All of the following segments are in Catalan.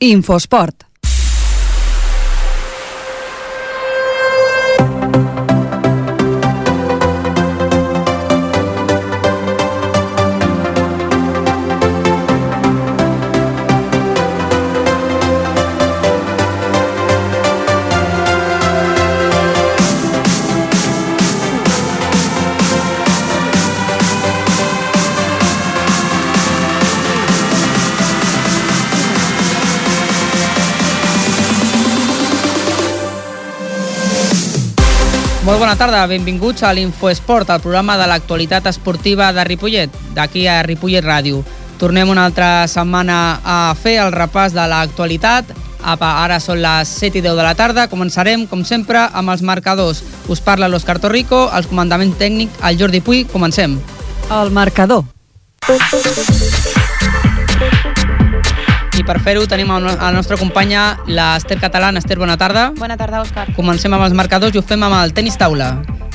Infosport. Molt bona tarda, benvinguts a l'Infoesport, el programa de l'actualitat esportiva de Ripollet, d'aquí a Ripollet Ràdio. Tornem una altra setmana a fer el repàs de l'actualitat. Apa, ara són les 7 i 10 de la tarda. Començarem, com sempre, amb els marcadors. Us parla l'Òscar Torrico, els comandaments tècnic, el Jordi Puy. Comencem. El marcador. I per fer-ho tenim a la nostra companya, l'Ester Catalán. Ester, bona tarda. Bona tarda, Òscar. Comencem amb els marcadors i ho fem amb el tenis taula.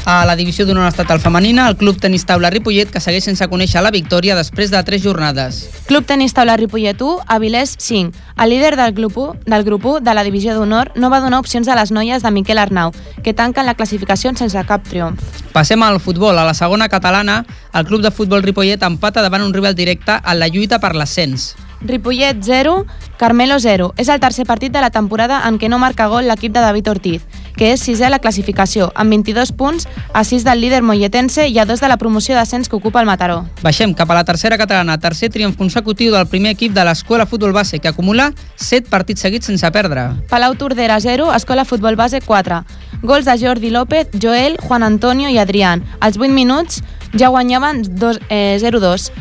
A la divisió d'honor estatal femenina, el Club Tenis Taula Ripollet, que segueix sense conèixer la victòria després de tres jornades. Club Tenis Taula Ripollet 1, Avilés 5. El líder del grup 1, del grup 1 de la divisió d'honor no va donar opcions a les noies de Miquel Arnau, que tanquen la classificació sense cap triomf. Passem al futbol. A la segona catalana, el Club de Futbol Ripollet empata davant un rival directe en la lluita per l'ascens. Ripollet 0, Carmelo 0. És el tercer partit de la temporada en què no marca gol l'equip de David Ortiz, que és sisè a la classificació, amb 22 punts, a 6 del líder molletense i a 2 de la promoció d'ascens que ocupa el Mataró. Baixem cap a la tercera catalana, tercer triomf consecutiu del primer equip de l'Escola Futbol Base, que acumula 7 partits seguits sense perdre. Palau Tordera 0, Escola Futbol Base 4. Gols de Jordi López, Joel, Juan Antonio i Adrián. Als 8 minuts ja guanyaven dos- eh, 0-2.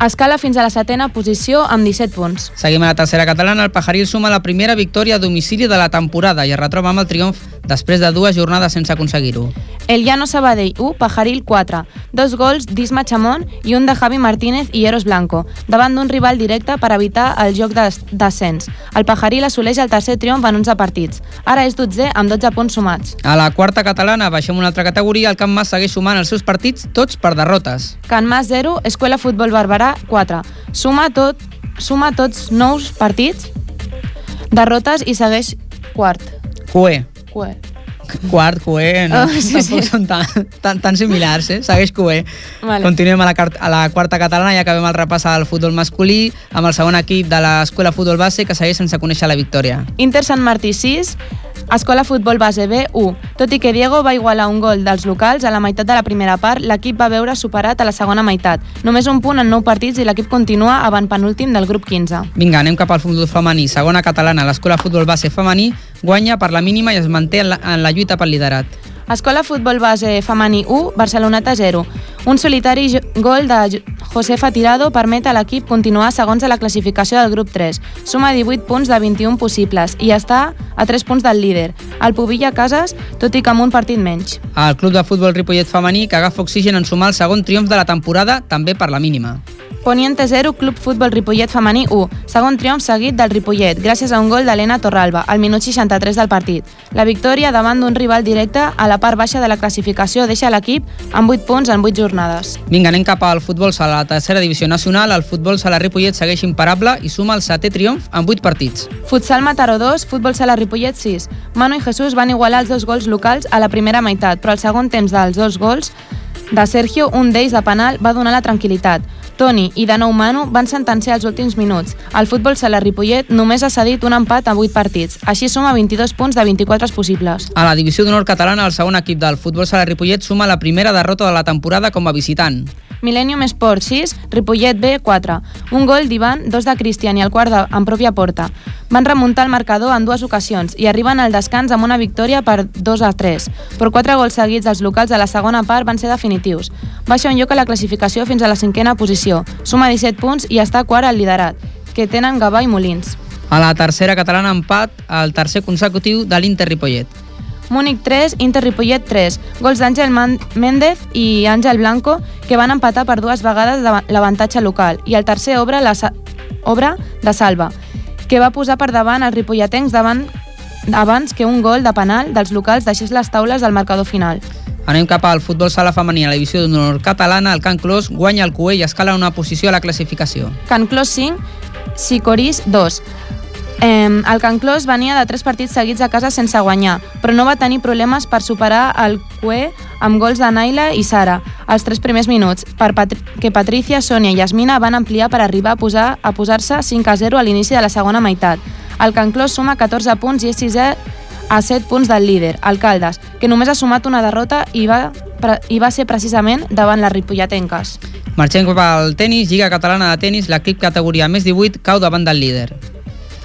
Escala fins a la setena posició amb 17 punts. Seguim a la tercera catalana, el Pajaril suma la primera victòria a domicili de la temporada i es retroba amb el triomf després de dues jornades sense aconseguir-ho. El Llano Sabadell 1, Pajaril 4. Dos gols d'Isma Chamón i un de Javi Martínez i Eros Blanco, davant d'un rival directe per evitar el joc d'as- d'ascens. El Pajaril assoleix el tercer triomf en 11 partits. Ara és 12 amb 12 punts sumats. A la quarta catalana, baixem una altra categoria, el Camp Mas segueix sumant els seus partits, tots per derrotes. Can Mas 0, Escola Futbol Barberà 4. Suma, tot, suma tots nous partits, derrotes i segueix quart. Cué. Quart, Cué, no, Oh, sí, tampoc sí. són tan, tan, tan similars, eh? Segueix Cué. Vale. Continuem a la, a la quarta catalana i acabem el repàs al futbol masculí amb el segon equip de l'Escola Futbol Base que segueix sense conèixer la victòria. Inter Sant Martí 6, Escola Futbol Base B 1. Tot i que Diego va igualar un gol dels locals a la meitat de la primera part, l'equip va veure superat a la segona meitat. Només un punt en 9 partits i l'equip continua avant penúltim del grup 15. Vinga, anem cap al futbol femení. Segona catalana, l'Escola Futbol Base femení guanya per la mínima i es manté en la, en la lluita pel liderat. Escola Futbol Base Femení 1, Barceloneta 0. Un solitari gol de Jo- Josefa Tirado permet a l'equip continuar segons a la classificació del grup 3. Suma 18 punts de 21 possibles i està a 3 punts del líder. El Pubilla Casas, tot i que amb un partit menys. El club de futbol Ripollet femení que agafa oxigen en sumar el segon triomf de la temporada, també per la mínima. Poniente 0, Club Futbol Ripollet femení 1. Segon triomf seguit del Ripollet, gràcies a un gol d'Helena Torralba, al minut 63 del partit. La victòria davant d'un rival directe a la part baixa de la classificació deixa l'equip amb 8 punts en 8 jornades. Vinga, anem cap al futbol sala. La tercera divisió nacional, el futbol sala Ripollet segueix imparable i suma el setè triomf en 8 partits. Futsal Mataró 2, Futbol Sala Ripollet 6. Manu i Jesús van igualar els dos gols locals a la primera meitat, però al segon temps dels dos gols de Sergio, un d'ells de penal, va donar la tranquil·litat. Toni i de nou Manu van sentenciar els últims minuts. El futbol sala Ripollet només ha cedit un empat a 8 partits. Així suma 22 punts de 24 possibles. A la divisió d'honor catalana, el segon equip del futbol sala Ripollet suma la primera derrota de la temporada com a visitant. Millennium Sport 6, Ripollet B 4. Un gol d'Ivan, dos de Cristian i el quart de, en pròpia porta. Van remuntar el marcador en dues ocasions i arriben al descans amb una victòria per 2 a 3. Però quatre gols seguits dels locals a la segona part van ser definitius. Baixa un lloc a la classificació fins a la cinquena posició. Suma 17 punts i està quart al liderat, que tenen Gavà i Molins. A la tercera catalana, empat, el tercer consecutiu de l'Inter Ripollet. Múnich 3, Inter Ripollet 3. Gols d'Àngel Méndez i Àngel Blanco, que van empatar per dues vegades l'ava- l'avantatge local. I el tercer obra, la, sa- obra de Salva, que va posar per davant els ripolletens davant abans que un gol de penal dels locals deixés les taules del marcador final. Anem cap al futbol sala femení a la divisió d'honor catalana. El Can Clos guanya el Cué i escala una posició a la classificació. Can Clos 5, Sicorís 2. Eh, el Can Clos venia de tres partits seguits a casa sense guanyar, però no va tenir problemes per superar el Cue amb gols de Naila i Sara als tres primers minuts, per Patri que Patricia, Sònia i Yasmina van ampliar per arribar a posar a posar-se 5 a 0 a l'inici de la segona meitat. El Can Clos suma 14 punts i és sisè a 7 punts del líder, el Caldes, que només ha sumat una derrota i va, i va ser precisament davant les ripolletenques. Marxem cap al tennis, Lliga Catalana de Tenis, l'equip categoria més 18 cau davant del líder.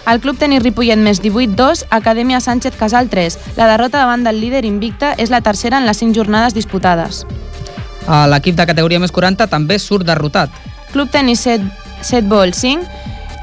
El Club Tenis Ripollet més 18-2, Acadèmia Sánchez Casal 3. La derrota davant del líder invicta és la tercera en les 5 jornades disputades. L'equip de categoria més 40 també surt derrotat. Club Tenis 7, 7 Bol 5,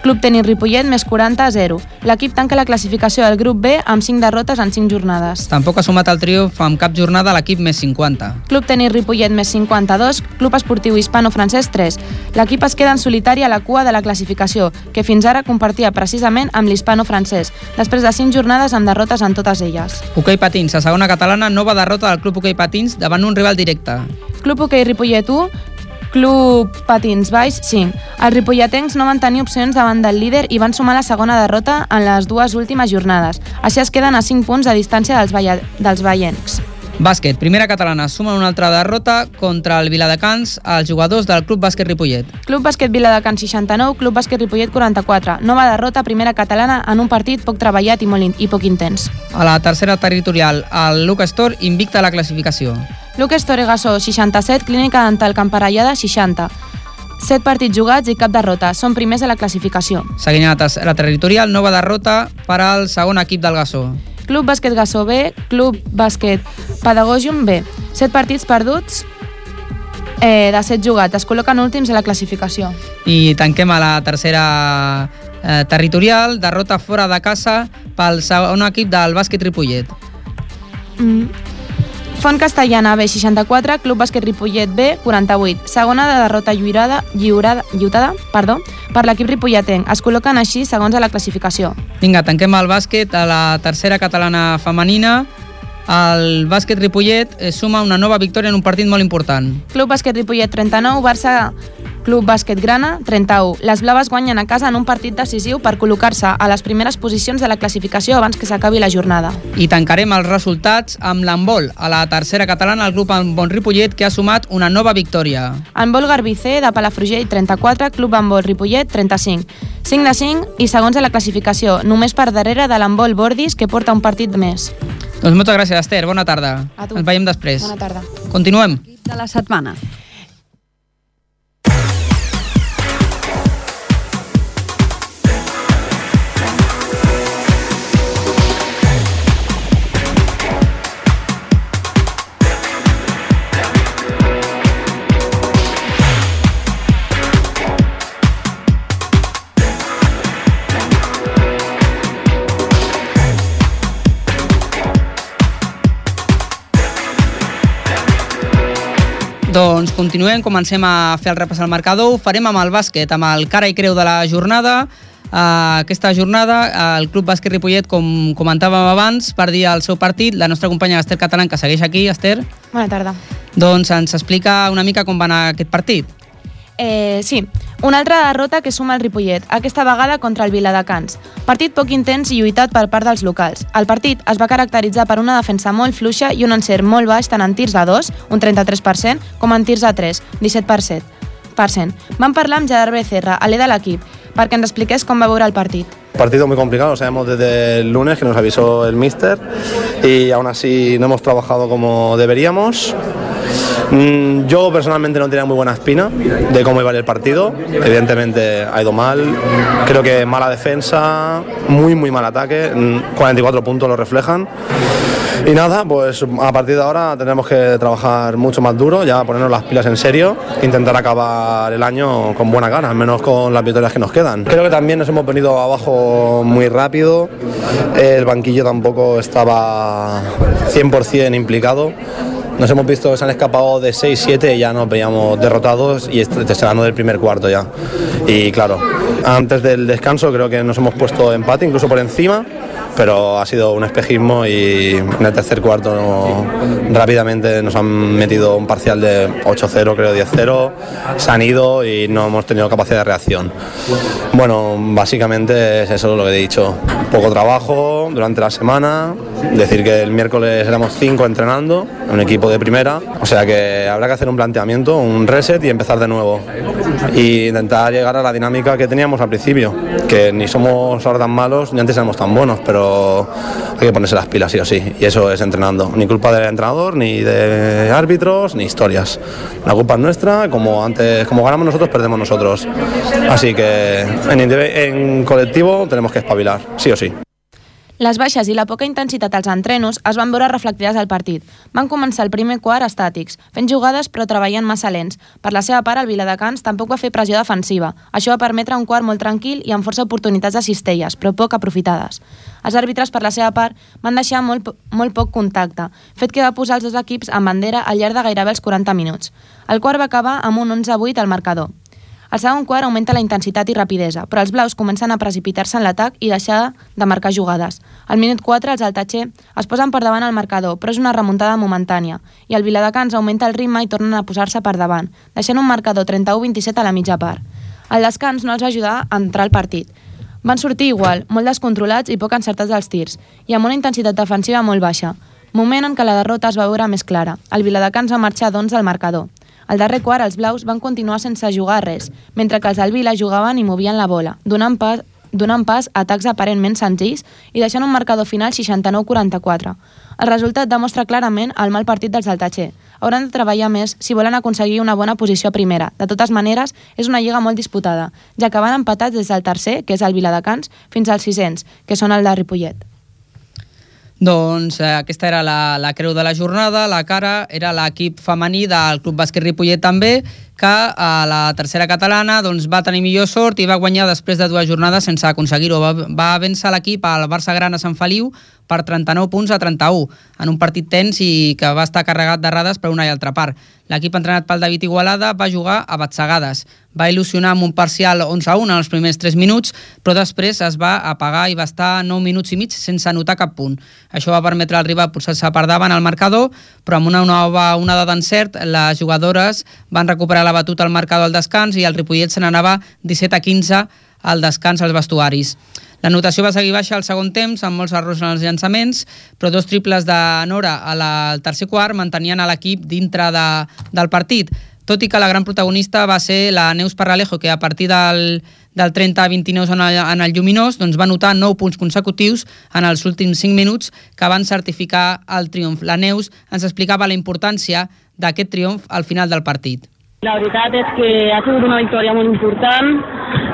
Club Tenis Ripollet més 40 a 0. L'equip tanca la classificació del grup B amb 5 derrotes en 5 jornades. Tampoc ha sumat el triomf amb cap jornada l'equip més 50. Club Tenis Ripollet més 52, Club Esportiu Hispano-Francès 3. L'equip es queda en solitari a la cua de la classificació, que fins ara compartia precisament amb l'Hispano-Francès, després de 5 jornades amb derrotes en totes elles. Hoquei Patins, a segona catalana, nova derrota del Club Hoquei Patins davant un rival directe. Club Hoquei Ripollet 1, Club Patins Baix 5. Els ripolletens no van tenir opcions davant del líder i van sumar la segona derrota en les dues últimes jornades. Així es queden a 5 punts de distància dels, veia, dels veients. Bàsquet, primera catalana, suma una altra derrota contra el Viladecans als jugadors del Club Bàsquet Ripollet. Club Bàsquet Viladecans 69, Club Bàsquet Ripollet 44. Nova derrota, primera catalana en un partit poc treballat i, molt, i poc intens. A la tercera territorial, el Luca Store invicta la classificació. Lucas Toregassó, 67, Clínica Dental Camparallada, 60. 7 partits jugats i cap derrota. Són primers a la classificació. Seguint la tercera territorial, nova derrota per al segon equip del Gassó. Club Bàsquet Gassó B, Club Bàsquet Pedagogium B. 7 partits perduts eh, de 7 jugats. Es col·loquen últims a la classificació. I tanquem a la tercera eh, territorial, derrota fora de casa pel segon equip del bàsquet Ripollet. Mm. Font Castellana B, 64, Club Bàsquet Ripollet B, 48. Segona de derrota lliurada, lliurada, lliutada perdó, per l'equip ripolletenc. Es col·loquen així segons a la classificació. Vinga, tanquem el bàsquet a la tercera catalana femenina. El bàsquet Ripollet eh, suma una nova victòria en un partit molt important. Club Bàsquet Ripollet 39, Barça Club Bàsquet Grana 31. Les blaves guanyen a casa en un partit decisiu per col·locar-se a les primeres posicions de la classificació abans que s'acabi la jornada. I tancarem els resultats amb l'handbol. A la tercera catalana, el grup Handbol Ripollet, que ha sumat una nova victòria. Handbol Garbicé de Palafrugell 34, Club Handbol Ripollet 35. 5 de 5 i segons a la classificació, només per darrere de l'handbol Bordis, que porta un partit més. Doncs moltes gràcies, Esther. Bona tarda. A tu. Ens veiem després. Bona tarda. Continuem. De la setmana. Doncs continuem, comencem a fer el repàs al marcador. Ho farem amb el bàsquet, amb el cara i creu de la jornada. Uh, aquesta jornada el Club Bàsquet Ripollet, com comentàvem abans, perdia el seu partit. La nostra companya Esther Catalán, que segueix aquí, Esther, Bona tarda. doncs ens explica una mica com va anar aquest partit. Eh, sí, una altra derrota que suma el Ripollet, aquesta vegada contra el Viladecans. Partit poc intens i lluitat per part dels locals. El partit es va caracteritzar per una defensa molt fluixa i un encert molt baix tant en tirs de 2, un 33%, com en tirs de 3, 17%. Percent. Vam parlar amb Gerard Becerra, alè de l'equip, perquè ens expliqués com va veure el partit. Partido muy complicado, lo sabemos desde el lunes que nos avisó el míster y aún así no hemos trabajado como deberíamos. Mm, Yo personalmente no tenía muy buena espina de cómo iba el partido. Evidentemente ha ido mal. Creo que mala defensa, muy muy mal ataque. Mm, 44 puntos lo reflejan. Y nada, pues a partir de ahora tendremos que trabajar mucho más duro, ya ponernos las pilas en serio, intentar acabar el año con buena gana, al menos con las victorias que nos quedan. Creo que también nos hemos venido abajo muy rápido, el banquillo tampoco estaba 100% implicado. Nos hemos visto se han escapado de 6-7 y ya nos veíamos derrotados y estrenando del primer cuarto ya. Y claro, Antes del descanso creo que nos hemos puesto empate, incluso por encima, pero ha sido un espejismo y en el tercer cuarto rápidamente nos han metido un parcial de 8-0, creo 10-0, se han ido y no hemos tenido capacidad de reacción. Bueno, básicamente es eso lo que he dicho, poco trabajo durante la semana, decir que el miércoles éramos cinco entrenando, un equipo de primera, o sea que habrá que hacer un planteamiento, un reset y empezar de nuevo. Y intentar llegar a la dinámica que teníamos al principio, que ni somos ahora tan malos ni antes éramos tan buenos, pero hay que ponerse las pilas sí o sí, y eso es entrenando. Ni culpa del entrenador, ni de árbitros, ni historias. La culpa es nuestra, como antes, como ganamos nosotros, perdemos nosotros. Así que en, colectivo tenemos que espabilar, sí o sí. Les baixes i la poca intensitat als entrenos es van veure reflectides al partit. Van començar el primer quart estàtics, fent jugades però treballant massa lents. Per la seva part, el Viladecans tampoc va fer pressió defensiva. Això va permetre un quart molt tranquil i amb força oportunitats de cistelles, però poc aprofitades. Els àrbitres, per la seva part, van deixar molt, molt poc contacte, fet que va posar els dos equips en bandera al llarg de gairebé els 40 minuts. El quart va acabar amb un 11-8 al marcador. Al segon quart augmenta la intensitat i rapidesa, però els blaus comencen a precipitar-se en l'atac i deixar de marcar jugades. Al minut 4, els Altatxer es posen per davant al marcador, però és una remuntada momentània, i el Viladecans augmenta el ritme i tornen a posar-se per davant, deixant un marcador 31-27 a la mitja part. El descans no els va ajudar a entrar al partit. Van sortir igual, molt descontrolats i poc encertats als tirs, i amb una intensitat defensiva molt baixa, moment en què la derrota es va veure més clara. El Viladecans va marxar d'11 al marcador. Al darrer quart, els blaus van continuar sense jugar res, mentre que els del Vila jugaven i movien la bola, donant pas, donant pas a atacs aparentment senzills i deixant un marcador final 69-44. El resultat demostra clarament el mal partit dels Altatxer. Hauran de treballar més si volen aconseguir una bona posició a primera. De totes maneres, és una lliga molt disputada, ja que van empatats des del tercer, que és el Viladecans, fins als 600, que són el de Ripollet. Doncs eh, aquesta era la, la creu de la jornada, la cara era l'equip femení del Club Bàsquet Ripollet també, que a la tercera catalana doncs, va tenir millor sort i va guanyar després de dues jornades sense aconseguir-ho. Va, va vèncer l'equip al Barça Gran a Sant Feliu per 39 punts a 31, en un partit tens i que va estar carregat d'errades per una i altra part. L'equip entrenat pel David Igualada va jugar a batzegades. Va il·lusionar amb un parcial 11 a 1 en els primers 3 minuts, però després es va apagar i va estar 9 minuts i mig sense anotar cap punt. Això va permetre al rival posar-se per davant al marcador, però amb una nova onada d'encert, les jugadores van recuperar la batuta al marcador al descans i el Ripollet se n'anava 17 a 15 al descans als vestuaris. La notació va seguir baixa al segon temps, amb molts errors en els llançaments, però dos triples de Nora al tercer quart mantenien a l'equip dintre de, del partit, tot i que la gran protagonista va ser la Neus Parralejo, que a partir del, del 30 a 29 en el, en el Lluminós doncs va notar 9 punts consecutius en els últims 5 minuts que van certificar el triomf. La Neus ens explicava la importància d'aquest triomf al final del partit. La veritat és que ha sigut una victòria molt important.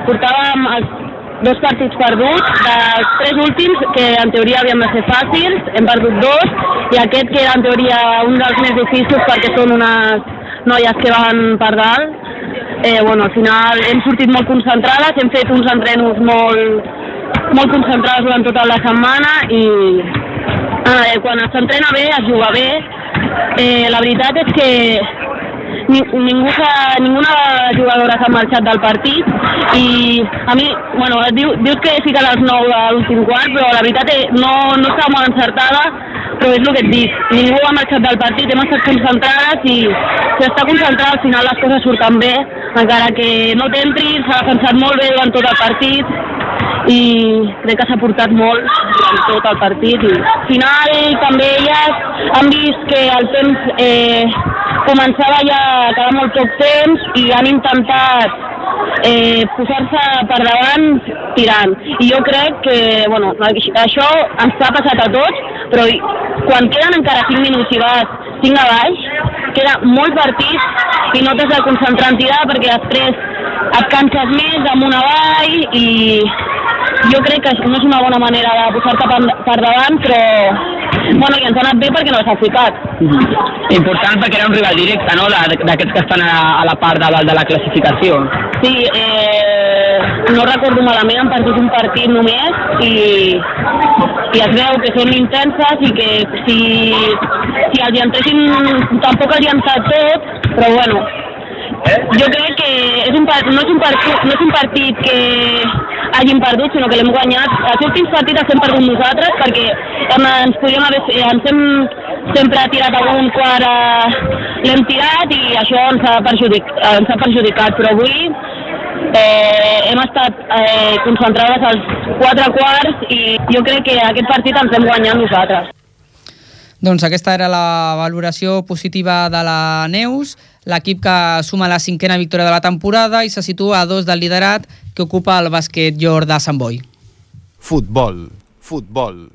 Portàvem els dos partits perduts, dels tres últims, que en teoria havien de ser fàcils, hem perdut dos, i aquest que era en teoria un dels més difícils perquè són unes noies que van per dalt. Eh, bueno, al final hem sortit molt concentrades, hem fet uns entrenos molt, molt concentrades durant tota la setmana i eh, quan s'entrena bé, es juga bé. Eh, la veritat és que ni, ningú s'ha- ninguna jugadora s'ha marxat del partit i a mi, bueno, diu, dius que he ficat els 9 a l'últim quart, però la veritat és, no, no estava molt encertada, però és el que et dic, ningú ha marxat del partit, hem estat concentrades i si està concentrat al final les coses surten bé, encara que no t'entri, s'ha defensat molt bé durant tot el partit i crec que s'ha portat molt durant tot el partit i al final també elles han vist que el temps eh, començava ja a quedar molt poc temps i han intentat eh, posar-se per davant tirant. I jo crec que, bueno, això ens ha passat a tots, però quan queden encara 5 minuts i vas 5 a baix, queda molt partit i no t'has de concentrar en tirar perquè després et canses més amunt avall i jo crec que no és una bona manera de posar-te per davant, però bueno, i ens ha anat bé perquè no s'ha ficat. Important perquè era un rival directe, no?, d'aquests que estan a, a la part de dalt de la classificació. Sí, eh, no recordo malament, han perdut un partit només i, i es veu que són intenses i que si, si els hi entressin tampoc els hi ha entrat tot, però bueno, jo crec que és un, no, és un partit, no és un partit que hàgim perdut, sinó que l'hem guanyat. Els últims partits els hem perdut nosaltres perquè hem, ens podríem haver, ens hem sempre tirat algun quart, eh, l'hem tirat i això ens ha, perjudic, ens ha perjudicat, però avui eh, hem estat eh, concentrades als quatre quarts i jo crec que aquest partit ens hem guanyat nosaltres. Doncs aquesta era la valoració positiva de la Neus, l'equip que suma la cinquena victòria de la temporada i se situa a dos del liderat que ocupa el bàsquet Jordà Sant Boi. Futbol, futbol.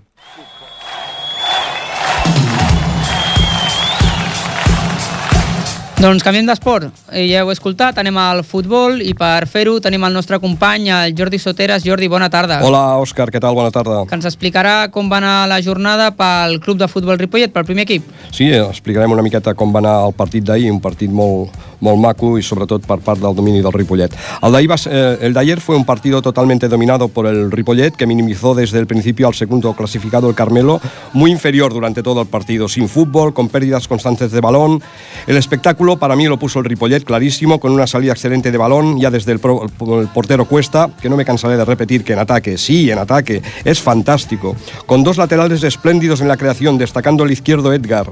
Doncs canviem d'esport. Eh, Ja heu escoltat, anem al futbol i per fer-ho tenim el nostre company, el Jordi Soteres. Jordi, bona tarda. Hola, Òscar, què tal? Bona tarda. Que ens explicarà com va anar la jornada pel Club de Futbol Ripollet, pel primer equip. Sí, explicarem una miqueta com va anar el partit d'ahir, un partit molt, molt maco y sobre todo por parte del dominio del Ripollet. El de, iba- eh, el ayer fue un partido totalmente dominado por el Ripollet, que minimizó desde el principio al segundo clasificado, el Carmelo, muy inferior durante todo el partido, sin fútbol, con pérdidas constantes de balón. El espectáculo para mí lo puso el Ripollet clarísimo, con una salida excelente de balón, ya desde el, pro- el portero Cuesta, que no me cansaré de repetir que en ataque, sí, en ataque, es fantástico. Con dos laterales espléndidos en la creación, destacando el izquierdo Edgar.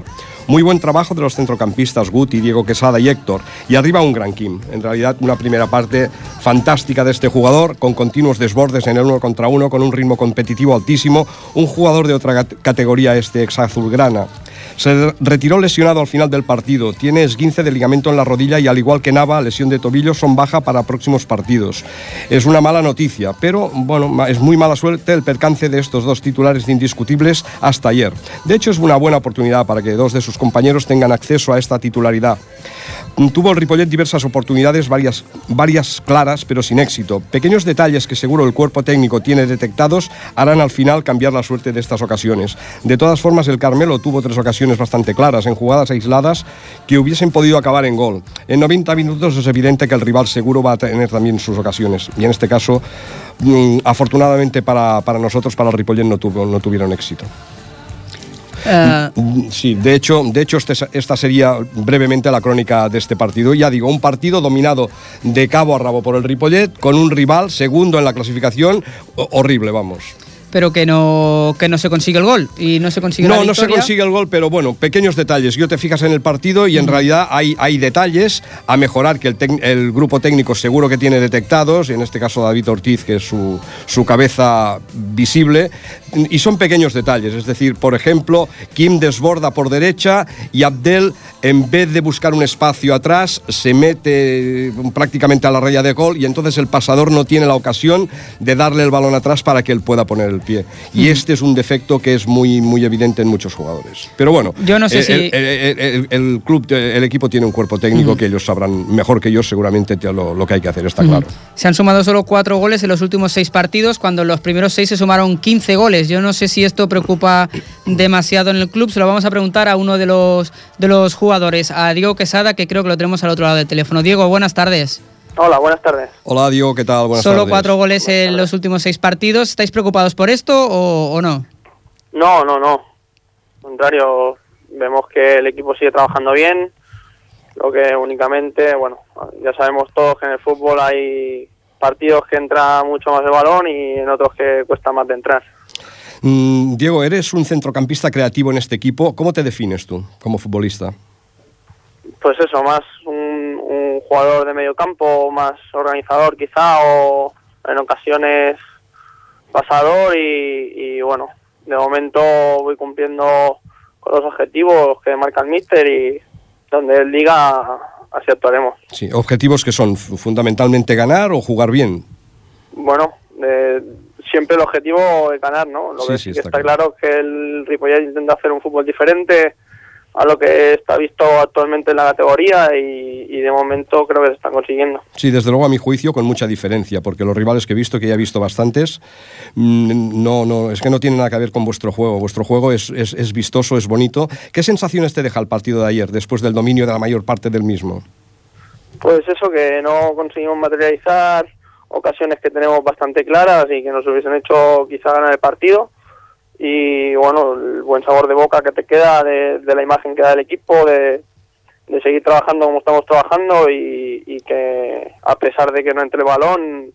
Muy buen trabajo de los centrocampistas Guti, Diego Quesada y Héctor. Y arriba un gran Kim. En realidad una primera parte fantástica de este jugador, con continuos desbordes en el uno contra uno, con un ritmo competitivo altísimo. Un jugador de otra cat- categoría este ex azulgrana. Se retiró lesionado al final del partido. Tiene esguince de ligamento en la rodilla y al igual que Nava, lesión de tobillo, son baja para próximos partidos. Es una mala noticia, pero bueno, es muy mala suerte el percance de estos dos titulares indiscutibles hasta ayer. De hecho, es una buena oportunidad para que dos de sus compañeros tengan acceso a esta titularidad. Tuvo el Ripollet diversas oportunidades, varias, varias claras, pero sin éxito. Pequeños detalles que seguro el cuerpo técnico tiene detectados harán al final cambiar la suerte de estas ocasiones. De todas formas, el Carmelo tuvo tres ocasiones bastante claras, en jugadas aisladas, que hubiesen podido acabar en gol. En 90 minutos es evidente que el rival seguro va a tener también sus ocasiones. Y en este caso, mm, afortunadamente para, para nosotros, para el Ripollet, no, tuvo, no tuvieron éxito. Eh, Sí, de hecho, de hecho este- esta sería brevemente la crónica de este partido. Ya digo, un partido dominado de cabo a rabo por el Ripollet, con un rival segundo en la clasificación, ho- horrible, vamos. Pero que no, que no se consigue el gol y no se consigue la No, no se consigue el gol, pero bueno, pequeños detalles. Yo te fijas en el partido y en realidad hay, hay detalles a mejorar que el, el grupo técnico seguro que tiene detectados, y en este caso David Ortiz, que es su, su cabeza visible, y son pequeños detalles. Es decir, por ejemplo, Kim desborda por derecha y Abdel, en vez de buscar un espacio atrás, se mete prácticamente a la raya de gol y entonces el pasador no tiene la ocasión de darle el balón atrás para que él pueda poner el pie. Y este es un defecto que es muy, muy evidente en muchos jugadores. Pero bueno, Yo no sé el, si- el- el- el- club, el equipo tiene un cuerpo técnico que ellos sabrán mejor que yo seguramente te- lo, lo que hay que hacer, está claro. Se han sumado solo cuatro goles en los últimos seis partidos, cuando en los primeros seis se sumaron 15 goles. Yo no sé si esto preocupa demasiado en el club. Se lo vamos a preguntar a uno de los, de los jugadores, a Diego Quesada, que creo que lo tenemos al otro lado del teléfono. Diego, buenas tardes. Hola, buenas tardes. Hola Diego, ¿qué tal? Buenas solo tardes. cuatro goles en los últimos seis partidos. ¿Estáis preocupados por esto o, o no? No, no, no. Al contrario, vemos que el equipo sigue trabajando bien. Lo que únicamente, bueno, ya sabemos todos que en el fútbol hay partidos que entra mucho más el balón y en otros que cuesta más de entrar. Mm, Diego, eres un centrocampista creativo en este equipo. ¿Cómo te defines tú como futbolista? Pues eso, más un, un jugador de medio campo, más organizador quizá o en ocasiones pasador y, y bueno, de momento voy cumpliendo con los objetivos que marca el míster y donde él diga así actuaremos. Sí, objetivos que son fu- fundamentalmente ganar o jugar bien. Bueno, eh, siempre el objetivo es ganar, ¿no? Lo Sí, que sí, que está está claro es que el Ripollet intenta hacer un fútbol diferente a lo que está visto actualmente en la categoría y, y de momento creo que se están consiguiendo. Sí, desde luego a mi juicio con mucha diferencia, porque los rivales que he visto, que ya he visto bastantes, mm, no, no, es que no tienen nada que ver con vuestro juego. Vuestro juego es, es, es vistoso, es bonito. ¿Qué sensaciones te deja el partido de ayer, después del dominio de la mayor parte del mismo? Pues eso, que no conseguimos materializar ocasiones que tenemos bastante claras y que nos hubiesen hecho quizá ganar el partido. Y bueno, el buen sabor de boca que te queda de, la imagen que da el equipo, de, de seguir trabajando como estamos trabajando y, y que a pesar de que no entre el balón,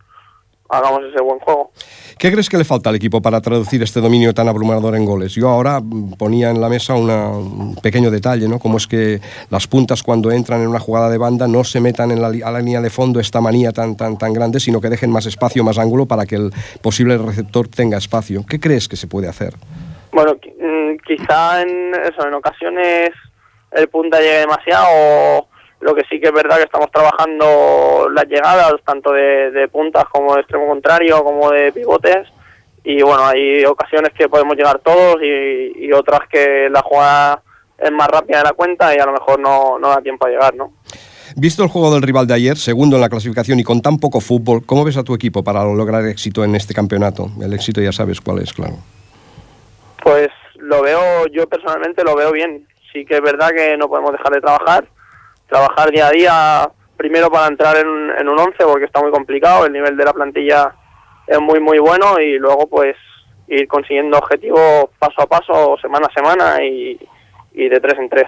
hagamos ese buen juego. ¿Qué crees que le falta al equipo para traducir este dominio tan abrumador en goles? Yo ahora ponía en la mesa una- un pequeño detalle, ¿no? Como es que las puntas cuando entran en una jugada de banda no se metan en la, a la línea de fondo esta manía tan, tan, tan grande, sino que dejen más espacio, más ángulo para que el posible receptor tenga espacio. ¿Qué crees que se puede hacer? Bueno, mm, quizá en eso, en ocasiones el punta llegue demasiado. Lo que sí que es verdad que estamos trabajando las llegadas, tanto de, de puntas como de extremo contrario, como de pivotes. Y bueno, hay ocasiones que podemos llegar todos y, y otras que la jugada es más rápida de la cuenta y a lo mejor no, no da tiempo a llegar, ¿no? Visto el juego del rival de ayer, segundo en la clasificación y con tan poco fútbol, ¿cómo ves a tu equipo para lograr éxito en este campeonato? El éxito ya sabes cuál es, claro. Pues lo veo, yo personalmente lo veo bien. Sí que es verdad que no podemos dejar de trabajar, trabajar día a día, primero para entrar en, un- en un 11 porque está muy complicado, el nivel de la plantilla es muy muy bueno y luego pues ir consiguiendo objetivos paso a paso, semana a semana y, y de tres en tres.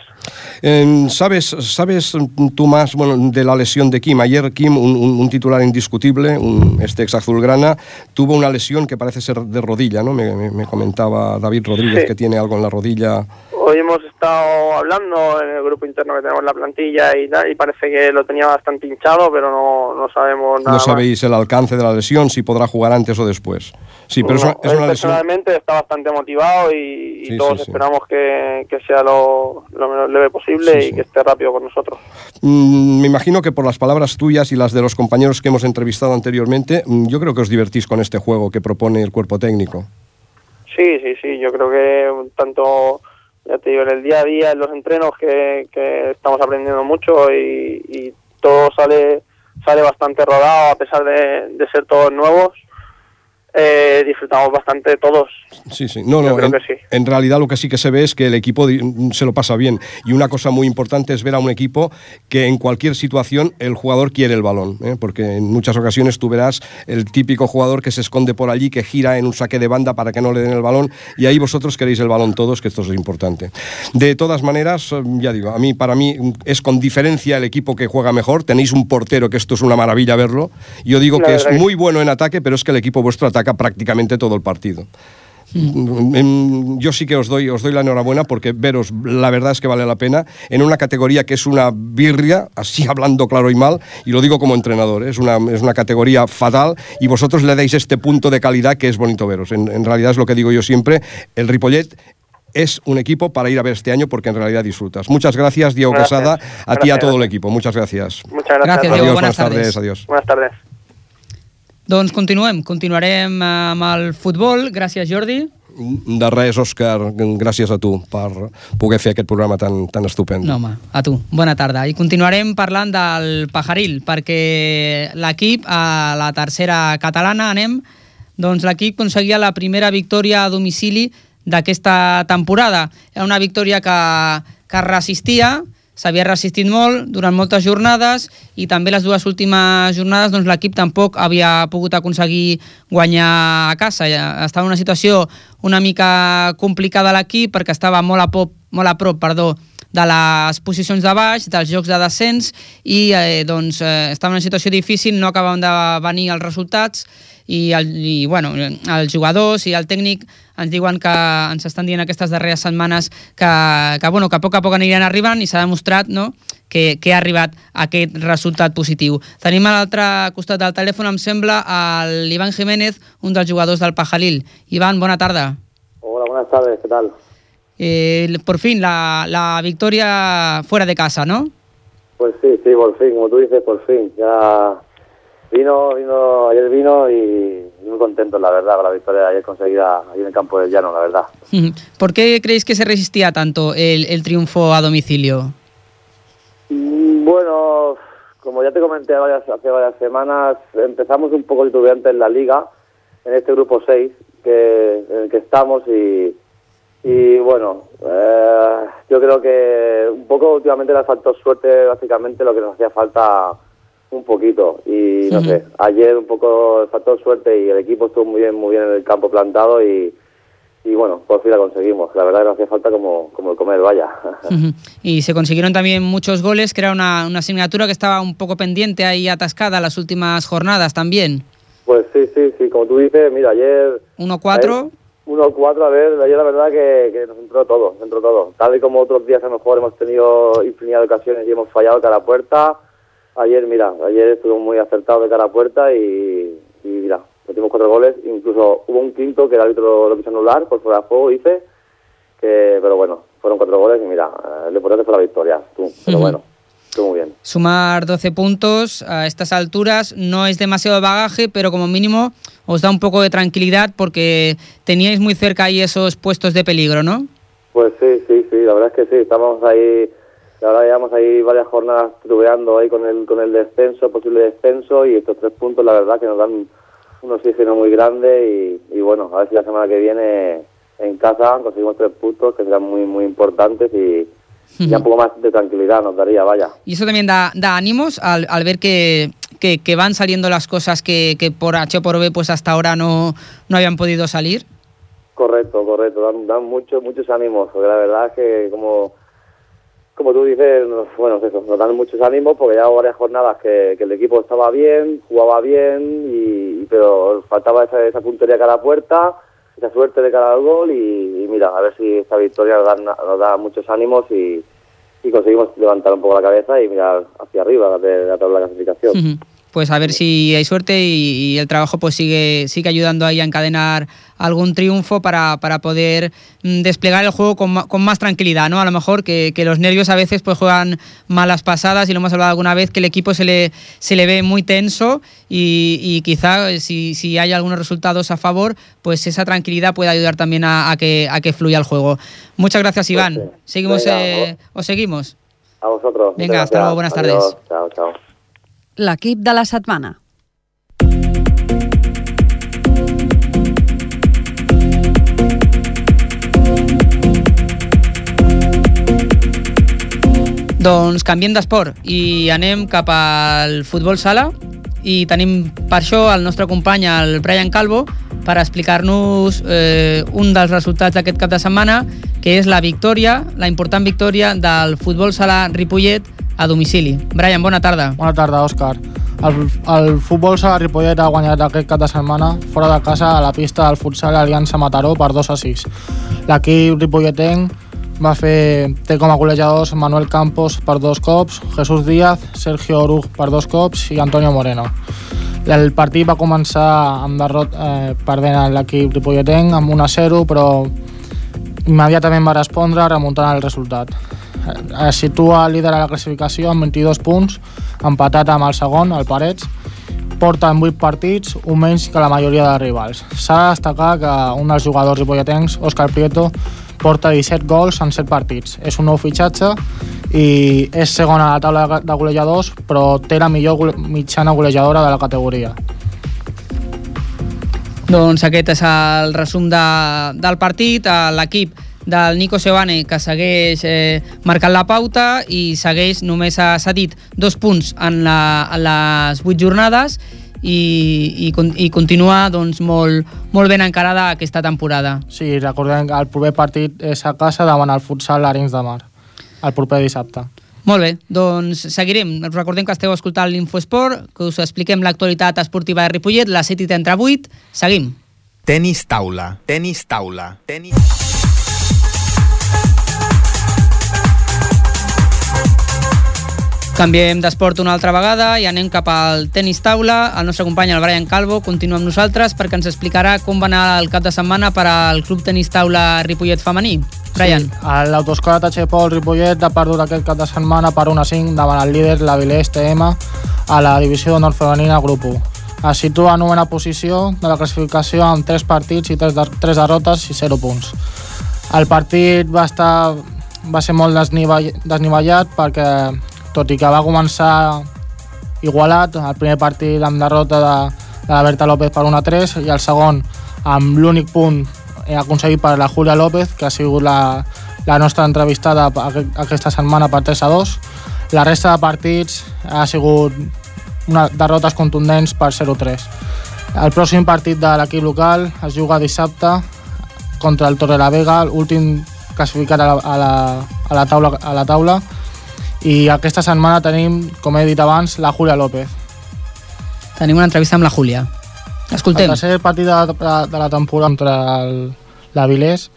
Eh, ¿Sabes, sabes tú más bueno, de la lesión de Kim? Ayer Kim, un, un- titular indiscutible, un, este ex azulgrana, tuvo una lesión que parece ser de rodilla, ¿no? Me, me- me comentaba David Rodríguez Sí. que tiene algo en la rodilla. Hoy hemos estado hablando en el grupo interno que tenemos en la plantilla y tal, y parece que lo tenía bastante hinchado, pero no, no sabemos nada No más. sabéis el alcance de la lesión, si podrá jugar antes o después. Sí, pero es No, una- es él personalmente está bastante motivado y, y Sí, todos sí, sí. esperamos que, que sea lo, lo menos leve posible y que esté rápido con nosotros. Mm, me imagino que por las palabras tuyas y las de los compañeros que hemos entrevistado anteriormente, mm, yo creo que os divertís con este juego que propone el cuerpo técnico. Sí, sí, sí, yo creo que tanto, ya te digo, en el día a día, en los entrenos, que, que estamos aprendiendo mucho y, y todo sale sale bastante rodado a pesar de, de ser todos nuevos. Eh, disfrutamos bastante todos. Sí, sí. No, no, creo en, que sí. en realidad lo que sí que se ve es que el equipo di- se lo pasa bien. Y una cosa muy importante es ver a un equipo que en cualquier situación el jugador quiere el balón. ¿eh? Porque en muchas ocasiones tú verás el típico jugador que se esconde por allí, que gira en un saque de banda para que no le den el balón. Y ahí vosotros queréis el balón todos, que esto es importante. De todas maneras, eh, ya digo, a mí, para mí mm, es con diferencia el equipo que juega mejor. Tenéis un portero que esto es una maravilla verlo. Yo digo La que es muy bueno en ataque, pero es que el equipo vuestro ataca prácticamente todo el partido. Mm, Yo sí que os doy, os doy la enhorabuena porque veros, la verdad es que vale la pena, en una categoría que es una birria, así hablando claro y mal, y lo digo como entrenador, ¿eh? es una, es una categoría fatal y vosotros le dais este punto de calidad que es bonito veros. En, en realidad es lo que digo yo siempre, el Ripollet es un equipo para ir a ver este año porque en realidad disfrutas. Muchas gracias, Diego Gracias. Casada, a ti y a todo el equipo. Muchas gracias. Muchas gracias. Gracias, Adiós, Diego. buenas, Buenas tardes. tardes. Adiós. Buenas tardes. Doncs continuem, continuarem eh, amb el futbol. Gràcies, Jordi. De res, Òscar, gràcies a tu per poder fer aquest programa tan, tan estupend. No, home, a tu. Bona tarda. I continuarem parlant del Pajaril, perquè l'equip, a la tercera catalana, anem, doncs l'equip aconseguia la primera victòria a domicili d'aquesta temporada. Era una victòria que, que resistia, s'havia resistit molt durant moltes jornades i també les dues últimes jornades doncs, l'equip tampoc havia pogut aconseguir guanyar a casa. Estava en una situació una mica complicada l'equip perquè estava molt a, pop, molt a prop perdó, de les posicions de baix, dels jocs de descens i eh, doncs, eh, estava en una situació difícil, no acabaven de venir els resultats i, el, i bueno, els jugadors i el tècnic ens diuen que ens estan dient aquestes darreres setmanes que, que, bueno, que a poc a poc aniran arribant i s'ha demostrat no, que, que ha arribat aquest resultat positiu. Tenim a l'altre costat del telèfon, em sembla, l'Ivan Jiménez, un dels jugadors del Pajalil. Ivan, bona tarda. Hola, buenas tardes, ¿qué tal? Eh, por fin, la, la victoria fuera de casa, ¿no? Pues sí, sí, por fin, como tú dices, por fin. Ya vino, vino, ayer vino y muy contento, la verdad, con la victoria de ayer conseguida ahí en el campo del llano, la verdad. ¿Por qué creéis que se resistía tanto el, el triunfo a domicilio? Mm, Bueno, como ya te comenté varias- hace varias semanas, empezamos un poco titubeantes en la liga, en este grupo 6 que, en el que estamos y, y bueno, eh, yo creo que un poco últimamente le faltó suerte, básicamente lo que nos hacía falta un poquito y no sé, ayer un poco faltó suerte y el equipo estuvo muy bien, muy bien en el campo plantado y, y bueno, por fin la conseguimos. La verdad que nos hacía falta como, como el comer, vaya. Y se consiguieron también muchos goles, que era una, una asignatura que estaba un poco pendiente ahí atascada las últimas jornadas también. Pues sí, sí, sí, como tú dices, mira, ayer... 1-4. 1-4, a ver, ayer la verdad que, que nos entró todo, nos entró todo. Tal y como otros días a lo mejor hemos tenido infinidad de ocasiones y hemos fallado de cara a puerta, ayer, mira, ayer estuvo muy acertado de cara a puerta y, y mira, metimos cuatro goles, incluso hubo un quinto que el árbitro lo quiso anular por fuera de juego, dice, que, pero bueno, fueron cuatro goles y mira, lo importante fue la victoria, tú, pero Ujú. bueno, estuvo muy bien. Sumar 12 puntos a estas alturas no es demasiado bagaje, pero como mínimo os da un poco de tranquilidad porque teníais muy cerca ahí esos puestos de peligro, ¿no? Pues sí, sí, sí, la verdad es que sí, estamos ahí, la verdad llevamos ahí varias jornadas titubeando ahí con el, con el descenso, posible descenso y estos tres puntos la verdad que nos dan un oxígeno muy grande y, y bueno, a ver si la semana que viene en casa conseguimos tres puntos que serán muy, muy importantes y, y ya un poco más de tranquilidad nos daría, vaya. Y eso también da, da ánimos al, al ver que, que- que van saliendo las cosas que, que por H o por B pues hasta ahora no, no habían podido salir. Correcto, correcto, dan, dan muchos, muchos ánimos, porque la verdad es que como, como tú dices, nos- bueno, es eso, nos dan muchos ánimos porque ya varias jornadas que, que el equipo estaba bien, jugaba bien, y, pero faltaba esa, esa puntería cara a puerta, esa suerte de cara al gol y, y mira, a ver si esta victoria nos da, nos da muchos ánimos y, y conseguimos levantar un poco la cabeza y mirar hacia arriba de, de la tabla de clasificación. Ujú. Pues a ver si hay suerte y, y el trabajo pues sigue, sigue ayudando ahí a encadenar algún triunfo para, para poder mm, desplegar el juego con, con más tranquilidad, ¿no? A lo mejor que, que los nervios a veces pues juegan malas pasadas y lo hemos hablado alguna vez que el equipo se le, se le ve muy tenso y, y quizá eh, si, si hay algunos resultados a favor, pues esa tranquilidad puede ayudar también a, a que, a que fluya el juego. Muchas gracias Iván. Seguimos, eh, ¿Os seguimos? A vosotros. Venga, hasta luego, buenas Adiós. tardes. Chao, chao. L'equip de la setmana. Doncs canviem d'esport i anem cap al futbol sala i tenim per això el nostre company, el Brian Calvo, per explicar-nos eh, un dels resultats d'aquest cap de setmana, que és la victòria, la important victòria del futbol sala Ripollet a domicili. Brian, bona tarda. Bona tarda, Òscar. El, el futbol sala Ripollet ha guanyat aquest cap de setmana fora de casa a la pista del futsal Aliança Mataró per 2 a 6. L'equip ripolletenc va fer, té com a golejadors Manuel Campos per dos cops, Jesús Díaz, Sergio Oruj per dos cops i Antonio Moreno. El partit va començar amb derrot eh, perdent l'equip ripolletenc amb 1 a 0, però immediatament va respondre remuntant el resultat. Eh, Es situa líder a la classificació amb 22 punts, empatat amb el segon, el Parets, porta en 8 partits, un menys que la majoria de rivals. S'ha de destacar que un dels jugadors ripolletens, Òscar Prieto, porta 17 gols en 7 partits. És un nou fitxatge i és segon a la taula de- golejadors, però té la millor mitjana golejadora de la categoria. Doncs aquest és el resum de, del partit, eh, l'equip del Nico Sebane que segueix eh, marcant la pauta i segueix, només ha cedit dos punts en, la, en les vuit jornades i, i, i continua doncs, molt, molt ben encarada aquesta temporada. Sí, recordem que el proper partit és a casa davant el futsal Arenys de Mar, el proper dissabte. Molt bé, doncs seguirem. Us recordem que esteu escoltant l'Infoesport, que us expliquem l'actualitat esportiva de Ripollet, la 7 i 38. Seguim. Tenis taula, tenis taula, tenis... Canviem d'esport una altra vegada i anem cap al tenis taula. El nostre company, el Brian Calvo, continua amb nosaltres perquè ens explicarà com va anar el cap de setmana per al Club Tenis Taula Ripollet femení. Brian. Sí, l'autoescola Tachepol Ripollet ha perdut aquest cap de setmana per 1 a 5 davant el líder, l'Avilés TM, a la divisió nord femenina grup 1. Es situa en novena posició de la classificació amb 3 partits i 3, de, 3 derrotes i 0 punts. El partit va estar va ser molt desnivell, desnivellat perquè tot i que va començar igualat, el primer partit amb derrota de, de la Berta López per 1 a 3 i el segon amb l'únic punt eh, aconseguit per la Julia López, que ha sigut la, la nostra entrevistada aqu- aquesta setmana per 3 a 2. La resta de partits ha sigut una, derrotes contundents per 0 3. El pròxim partit de l'equip local es juga dissabte contra el Torre la Vega, últim classificat a la, a, la, a, la taula, a la taula. I aquesta setmana tenim, com he dit abans, la Julia López. Tenim una entrevista amb la Júlia. Escoltem. El tercer partit de, de, de la temporada contra el, l'Avilés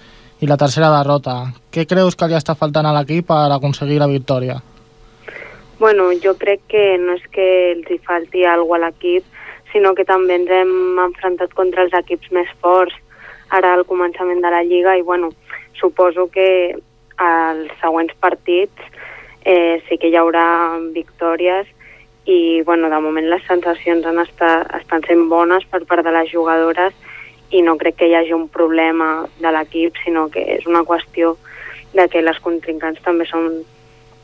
i la tercera derrota. Què creus que li està faltant a l'equip per aconseguir la victòria? Bueno, jo crec que no és que els hi falti alguna a l'equip, sinó que també ens hem enfrontat contra els equips més forts ara al començament de la Lliga i bueno, suposo que als següents partits eh, sí que hi haurà victòries i bueno, de moment les sensacions han estat, estan sent bones per part de les jugadores i no crec que hi hagi un problema de l'equip, sinó que és una qüestió de que les contrincants també són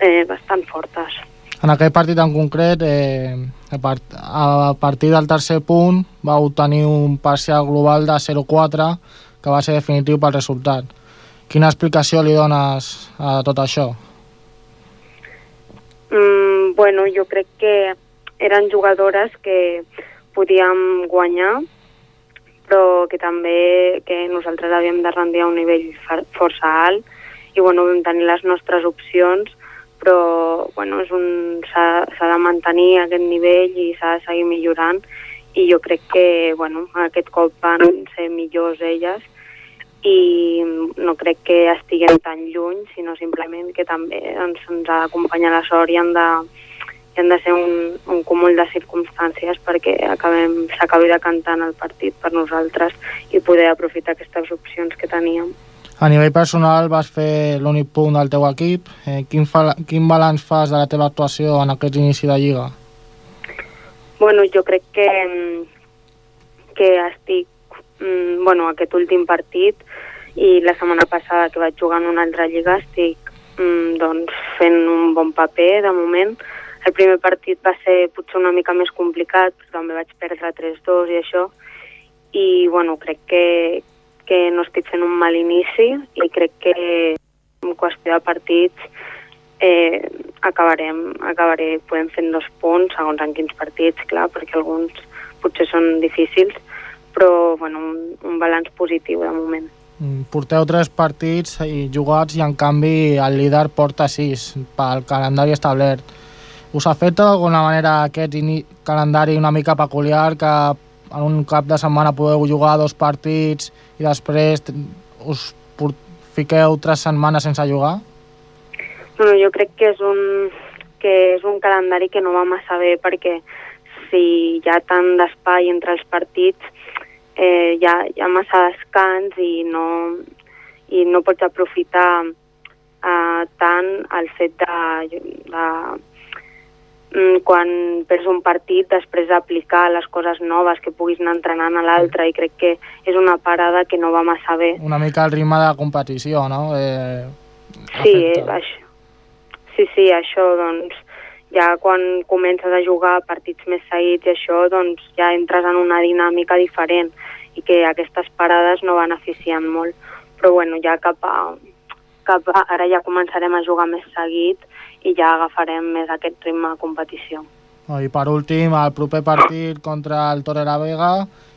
eh, bastant fortes. En aquest partit en concret, eh, a, part, a partir del tercer punt, va obtenir un parcial global de 0-4, que va ser definitiu pel resultat. Quina explicació li dones a tot això? Mm, bueno, jo crec que eren jugadores que podíem guanyar, però que també que nosaltres havíem de rendir a un nivell força alt i bueno, vam tenir les nostres opcions, però bueno, s'ha de mantenir aquest nivell i s'ha de seguir millorant i jo crec que bueno, aquest cop van ser millors elles i no crec que estiguem tan lluny, sinó simplement que també doncs, ens ha d'acompanyar la sort i han de, i han de ser un, un cúmul de circumstàncies perquè acabem s'acabi decantant el partit per nosaltres i poder aprofitar aquestes opcions que teníem. A nivell personal vas fer l'únic punt del teu equip. Eh, quin, fa, quin balanç fas de la teva actuació en aquest inici de Lliga? Bueno, jo crec que, que estic mm, bueno, aquest últim partit i la setmana passada que vaig jugar en una altra lliga estic mm, doncs, fent un bon paper de moment. El primer partit va ser potser una mica més complicat, però també vaig perdre 3-2 i això, i bueno, crec que, que no estic fent un mal inici i crec que en qüestió de partits eh, acabarem, acabaré podem fent dos punts segons en quins partits, clar, perquè alguns potser són difícils, però bueno, un, un balanç positiu de moment. Mm, porteu tres partits i jugats i en canvi el líder porta sis pel calendari establert. Us afecta d'alguna manera aquest calendari una mica peculiar que en un cap de setmana podeu jugar dos partits i després us fiqueu tres setmanes sense jugar? Bueno, jo crec que és un, que és un calendari que no va massa bé perquè si hi ha tant d'espai entre els partits eh, hi, ha, hi ha massa descans i no, i no pots aprofitar eh, tant el fet de, de mm, quan perds un partit després d'aplicar les coses noves que puguis anar entrenant a l'altre i crec que és una parada que no va massa bé. Una mica el ritme de competició, no? Eh, sí, eh, això. sí, sí, això doncs ja quan comences a jugar partits més seguits i això, doncs ja entres en una dinàmica diferent i que aquestes parades no beneficien molt. Però bueno, ja cap a, cap a, ara ja començarem a jugar més seguit i ja agafarem més aquest ritme de competició. I per últim, el proper partit contra el Torre la Vega,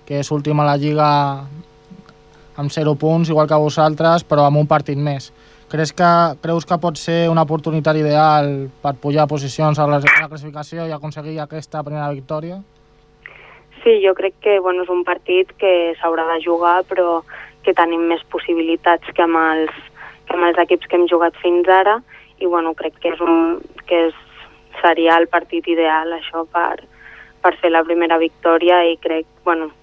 que és últim a la Lliga amb 0 punts, igual que vosaltres, però amb un partit més. Creus que, creus que pot ser una oportunitat ideal per pujar posicions a la, a la classificació i aconseguir aquesta primera victòria? Sí, jo crec que bueno, és un partit que s'haurà de jugar, però que tenim més possibilitats que amb els, que amb els equips que hem jugat fins ara, i bueno, crec que, és un, que és, seria el partit ideal això per, per fer la primera victòria i crec, bueno,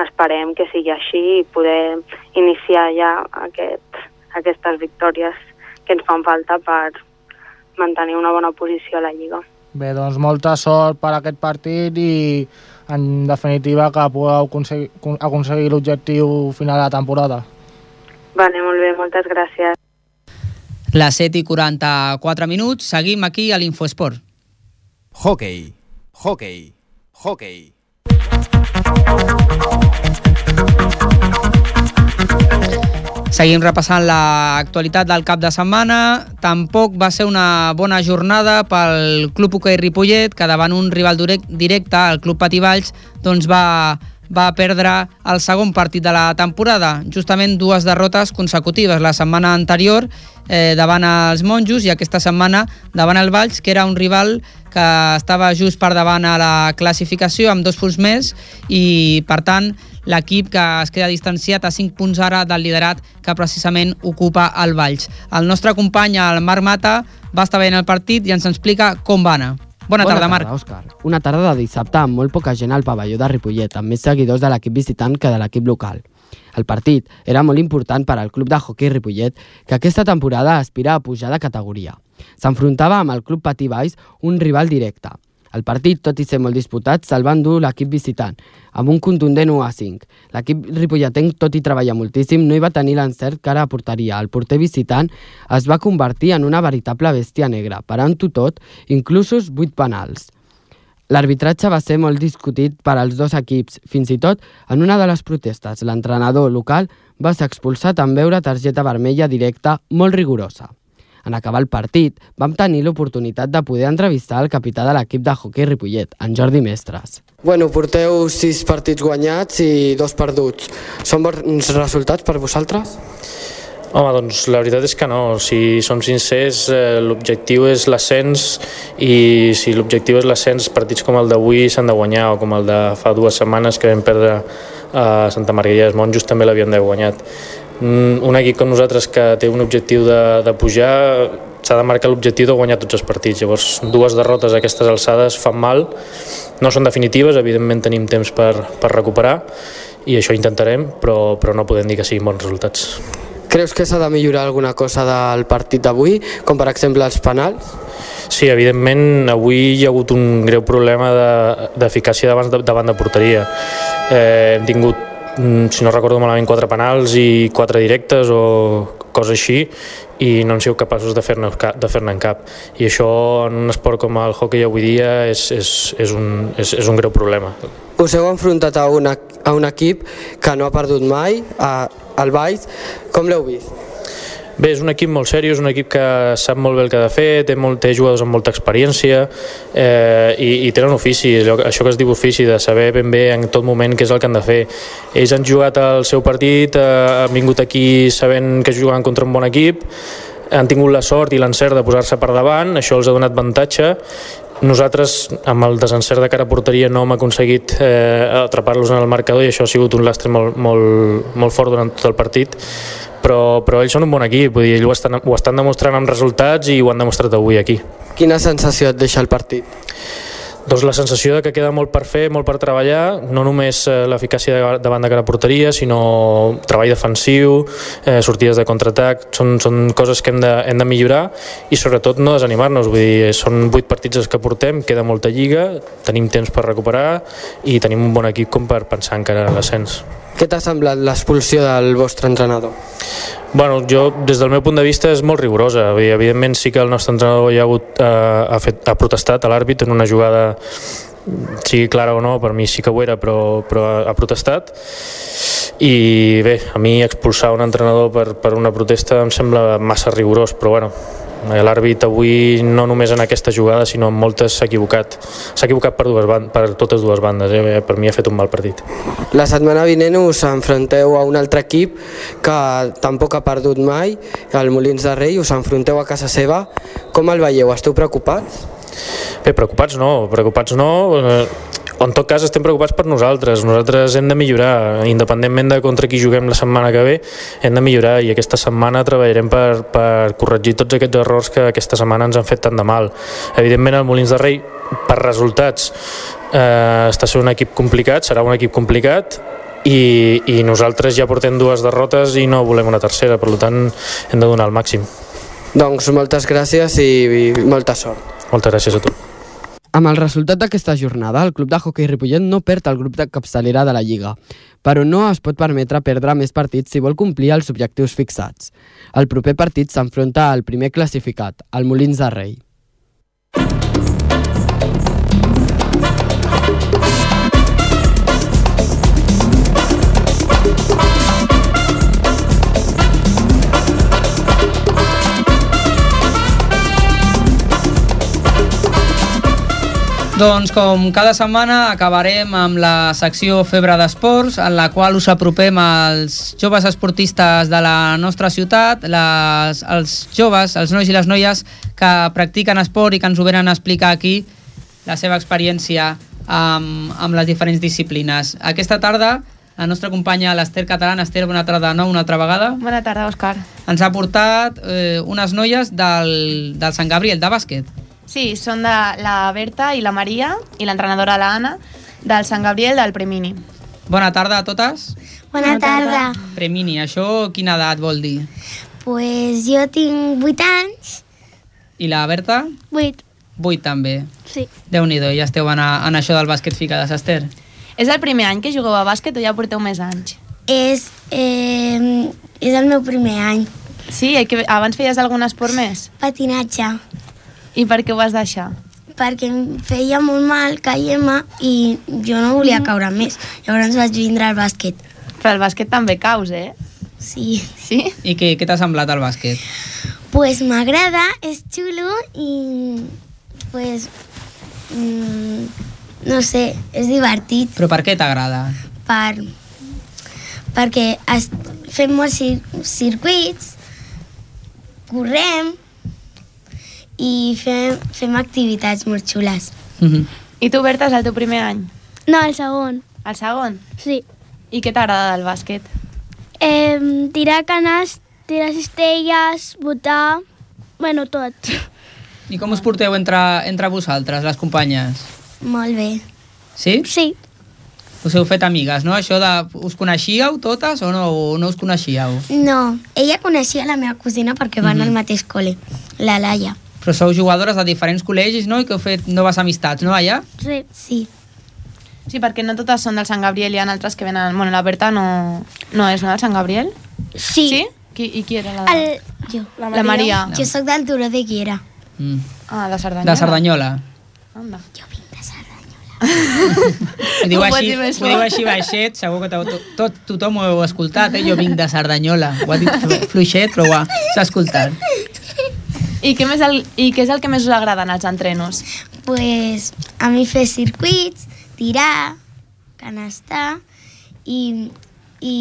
esperem que sigui així i poder iniciar ja aquest, aquestes victòries que ens fan falta per mantenir una bona posició a la Lliga. Bé, doncs molta sort per aquest partit i en definitiva que pugueu aconseguir, aconseguir l'objectiu final de la temporada. Vale, molt bé, moltes gràcies. Les 7 i 44 minuts, seguim aquí a l'Infoesport. Hockey, hockey, hockey. Seguim repassant l'actualitat del cap de setmana. Tampoc va ser una bona jornada pel Club Hoquei Ripollet, que davant un rival directe, el Club Pativalls, doncs va va perdre el segon partit de la temporada, justament dues derrotes consecutives, la setmana anterior eh, davant els monjos i aquesta setmana davant el Valls, que era un rival que estava just per davant a la classificació amb dos punts més i, per tant, l'equip que es queda distanciat a 5 punts ara del liderat que precisament ocupa el Valls. El nostre company, el Marc Mata, va estar veient el partit i ens explica com va anar. Bona, Bona tarda, Marc. Òscar. Una tarda de dissabte amb molt poca gent al pavelló de Ripollet, amb més seguidors de l'equip visitant que de l'equip local. El partit era molt important per al club de hoquei Ripollet, que aquesta temporada aspira a pujar de categoria. S'enfrontava amb el club Patí Baix, un rival directe. El partit, tot i ser molt disputat, se'l va endur l'equip visitant, amb un contundent 1 a 5. L'equip ripolletenc, tot i treballar moltíssim, no hi va tenir l'encert que ara portaria. El porter visitant es va convertir en una veritable bèstia negra, parant-ho tot, inclusos 8 penals. L'arbitratge va ser molt discutit per als dos equips. Fins i tot, en una de les protestes, l'entrenador local va ser expulsat en veure targeta vermella directa molt rigorosa. En acabar el partit, vam tenir l'oportunitat de poder entrevistar el capità de l'equip de hoquei Ripollet, en Jordi Mestres. Bueno, porteu sis partits guanyats i dos perduts. Són bons resultats per vosaltres? Home, doncs la veritat és que no. Si som sincers, eh, l'objectiu és l'ascens i si l'objectiu és l'ascens, partits com el d'avui s'han de guanyar o com el de fa dues setmanes que vam perdre a Santa Margarida dels Monjos també l'havien d'haver guanyat. Mm, un equip com nosaltres que té un objectiu de, de pujar s'ha de marcar l'objectiu de guanyar tots els partits. Llavors, dues derrotes a aquestes alçades fan mal, no són definitives, evidentment tenim temps per, per recuperar i això intentarem, però, però no podem dir que siguin bons resultats. Creus que s'ha de millorar alguna cosa del partit d'avui, com per exemple els penals? Sí, evidentment, avui hi ha hagut un greu problema d'eficàcia de, davant, de, davant de porteria. Eh, hem tingut Mm, si no recordo malament, quatre penals i quatre directes o coses així i no han sigut capaços de fer-ne de fer en cap. I això en un esport com el hockey avui dia és, és, és, un, és, és un greu problema. Us heu enfrontat a, una, a un equip que no ha perdut mai, a, al Baix. Com l'heu vist? Bé, és un equip molt seriós, un equip que sap molt bé el que ha de fer, té, molt, té jugadors amb molta experiència eh, i, i tenen ofici, allò, això que es diu ofici, de saber ben bé en tot moment què és el que han de fer. Ells han jugat el seu partit, eh, han vingut aquí sabent que juguen contra un bon equip, han tingut la sort i l'encert de posar-se per davant, això els ha donat avantatge nosaltres, amb el desencert de cara a porteria, no hem aconseguit eh, atrapar-los en el marcador i això ha sigut un lastre molt, molt, molt fort durant tot el partit però, però ells són un bon equip, vull dir, ells ho estan, ho estan demostrant amb resultats i ho han demostrat avui aquí. Quina sensació et deixa el partit? Doncs la sensació de que queda molt per fer, molt per treballar, no només eh, l'eficàcia davant de cara porteria, sinó treball defensiu, eh, sortides de contraatac, són, són coses que hem de, hem de millorar i sobretot no desanimar-nos, vull dir, són vuit partits els que portem, queda molta lliga, tenim temps per recuperar i tenim un bon equip com per pensar encara en l'ascens. Què t'ha semblat l'expulsió del vostre entrenador? Bueno, jo, des del meu punt de vista, és molt rigorosa. Evidentment, sí que el nostre entrenador ja ha, hagut, eh, ha, fet, ha protestat a l'àrbit en una jugada sigui clara o no, per mi sí que ho era, però, però ha, protestat. I bé, a mi expulsar un entrenador per, per una protesta em sembla massa rigorós, però bueno, l'àrbit avui no només en aquesta jugada sinó en moltes s'ha equivocat s'ha equivocat per, dues bandes, per totes dues bandes eh? per mi ha fet un mal partit La setmana vinent us enfronteu a un altre equip que tampoc ha perdut mai el Molins de Rei, us enfronteu a casa seva com el veieu? Esteu preocupats? Bé, preocupats no, preocupats no eh, en tot cas estem preocupats per nosaltres nosaltres hem de millorar independentment de contra qui juguem la setmana que ve hem de millorar i aquesta setmana treballarem per, per corregir tots aquests errors que aquesta setmana ens han fet tant de mal evidentment el Molins de Rei per resultats eh, està sent un equip complicat serà un equip complicat i, i nosaltres ja portem dues derrotes i no volem una tercera, per tant hem de donar el màxim. Doncs moltes gràcies i, i molta sort. Moltes gràcies a tu. Amb el resultat d'aquesta jornada, el club de hoquei Ripollet no perd el grup de capçalera de la Lliga, però no es pot permetre perdre més partits si vol complir els objectius fixats. El proper partit s'enfronta al primer classificat, el Molins de Rei. Doncs com cada setmana acabarem amb la secció Febre d'Esports, en la qual us apropem als joves esportistes de la nostra ciutat, les, els joves, els nois i les noies que practiquen esport i que ens ho venen a explicar aquí la seva experiència amb, amb les diferents disciplines. Aquesta tarda la nostra companya l'Ester Catalana. Ester, bona tarda de nou una altra vegada. Bona tarda, Òscar. Ens ha portat eh, unes noies del, del Sant Gabriel, de bàsquet. Sí, són de la Berta i la Maria i l'entrenadora la Anna del Sant Gabriel del Premini. Bona tarda a totes. Bona tarda. Premini, això quina edat vol dir? Pues jo tinc 8 anys. I la Berta? 8. 8 també. Sí. Déu-n'hi-do, ja esteu en, a, en això del bàsquet ficades, Esther. És el primer any que jugueu a bàsquet o ja porteu més anys? És, eh, és el meu primer any. Sí? I que abans feies algun esport més? Patinatge. I per què ho vas deixar? Perquè em feia molt mal caiem i jo no volia caure més. Llavors vaig vindre al bàsquet. Però el bàsquet també caus, eh? Sí. Sí? I què, què t'ha semblat el bàsquet? Pues m'agrada, és xulo i pues mm, no sé, és divertit Però per què t'agrada? per perquè es, fem molts cir circuits, correm i fem, fem activitats molt xules. I tu, Berta, és el teu primer any? No, el segon. El segon? Sí. I què t'agrada del bàsquet? Eh, tirar canes, tirar cistelles, botar... Bueno, tot. I com us porteu entre, entre vosaltres, les companyes? Molt bé. Sí? Sí. Us heu fet amigues, no? Això de... Us coneixíeu totes o no, o no us coneixíeu? No, ella coneixia la meva cosina perquè van Mhm. al mateix col·le, la Laia. Però sou jugadores de diferents col·legis, no? I que heu fet noves amistats, no, allà? Sí. Sí. Sí, perquè no totes són del Sant Gabriel, hi ha altres que venen... Bueno, la Berta no, no és, no, del Sant Gabriel? Sí. Sí? Qui, I qui era la... El, jo. La Maria. La Maria. Jo sóc del Turó de Guiera. Mm. Ah, de Cerdanyola. De Cerdanyola. Anda. Ho diu, Ho pots així, dir més ho diu així baixet, segur que tot, tot, tothom ho heu escoltat, eh? Jo vinc de Cerdanyola. Ho ha dit flu- fluixet, però ho ha- s'ha escoltat. I què, més el, I què és el que més us agrada en els entrenos? Pues a mi fer circuits, tirar, canastar i, i,